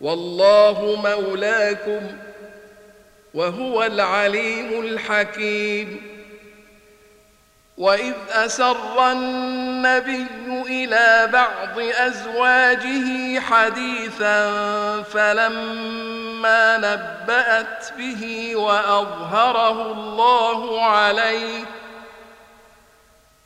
والله مولاكم وهو العليم الحكيم. وإذ أسر النبي إلى بعض أزواجه حديثا فلما نبأت به وأظهره الله عليه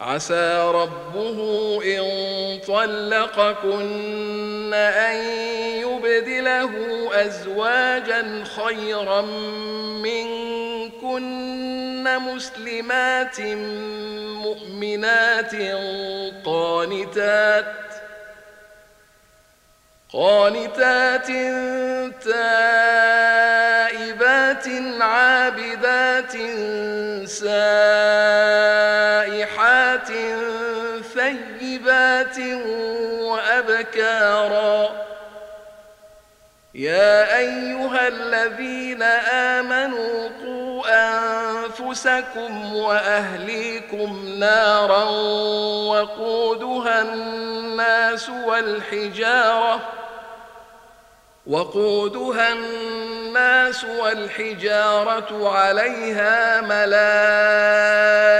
عسى ربه إن طلقكن أن يبدله أزواجا خيرا منكن مسلمات مؤمنات قانتات قانتات تائبات عابدات سائحات وأبكارا. يا أيها الذين آمنوا قوا أنفسكم وأهليكم نارا وقودها الناس والحجارة وقودها الناس والحجارة عليها ملائكة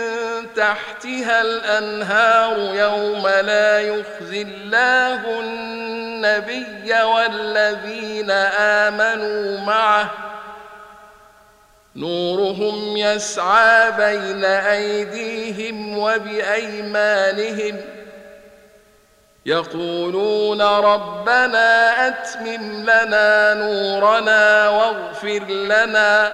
تحتها الأنهار يوم لا يخزي الله النبي والذين آمنوا معه. نورهم يسعى بين أيديهم وبأيمانهم. يقولون ربنا أتمم لنا نورنا واغفر لنا.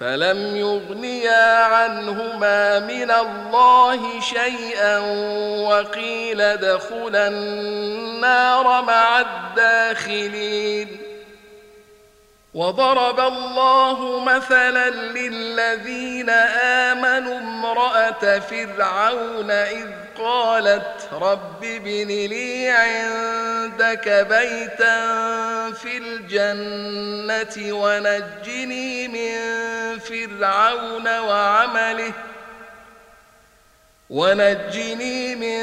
فلم يغنيا عنهما من الله شيئا وقيل ادخلا النار مع الداخلين وضرب الله مثلا للذين امنوا امراه فرعون اذ قالت رب ابن لي عندك بيتا في الجنة ونجني من فرعون وعمله. ونجني من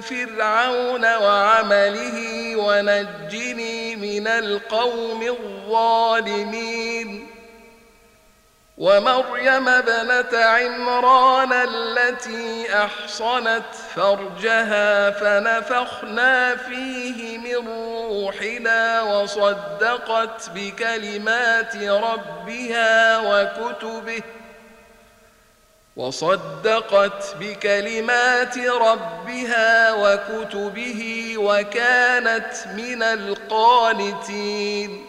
فرعون وعمله ونجني من القوم الظالمين. ومريم ابنة عمران التي أحصنت فرجها فنفخنا فيه من روحنا وصدقت بكلمات ربها وكتبه وصدقت بكلمات ربها وكتبه وكانت من القانتين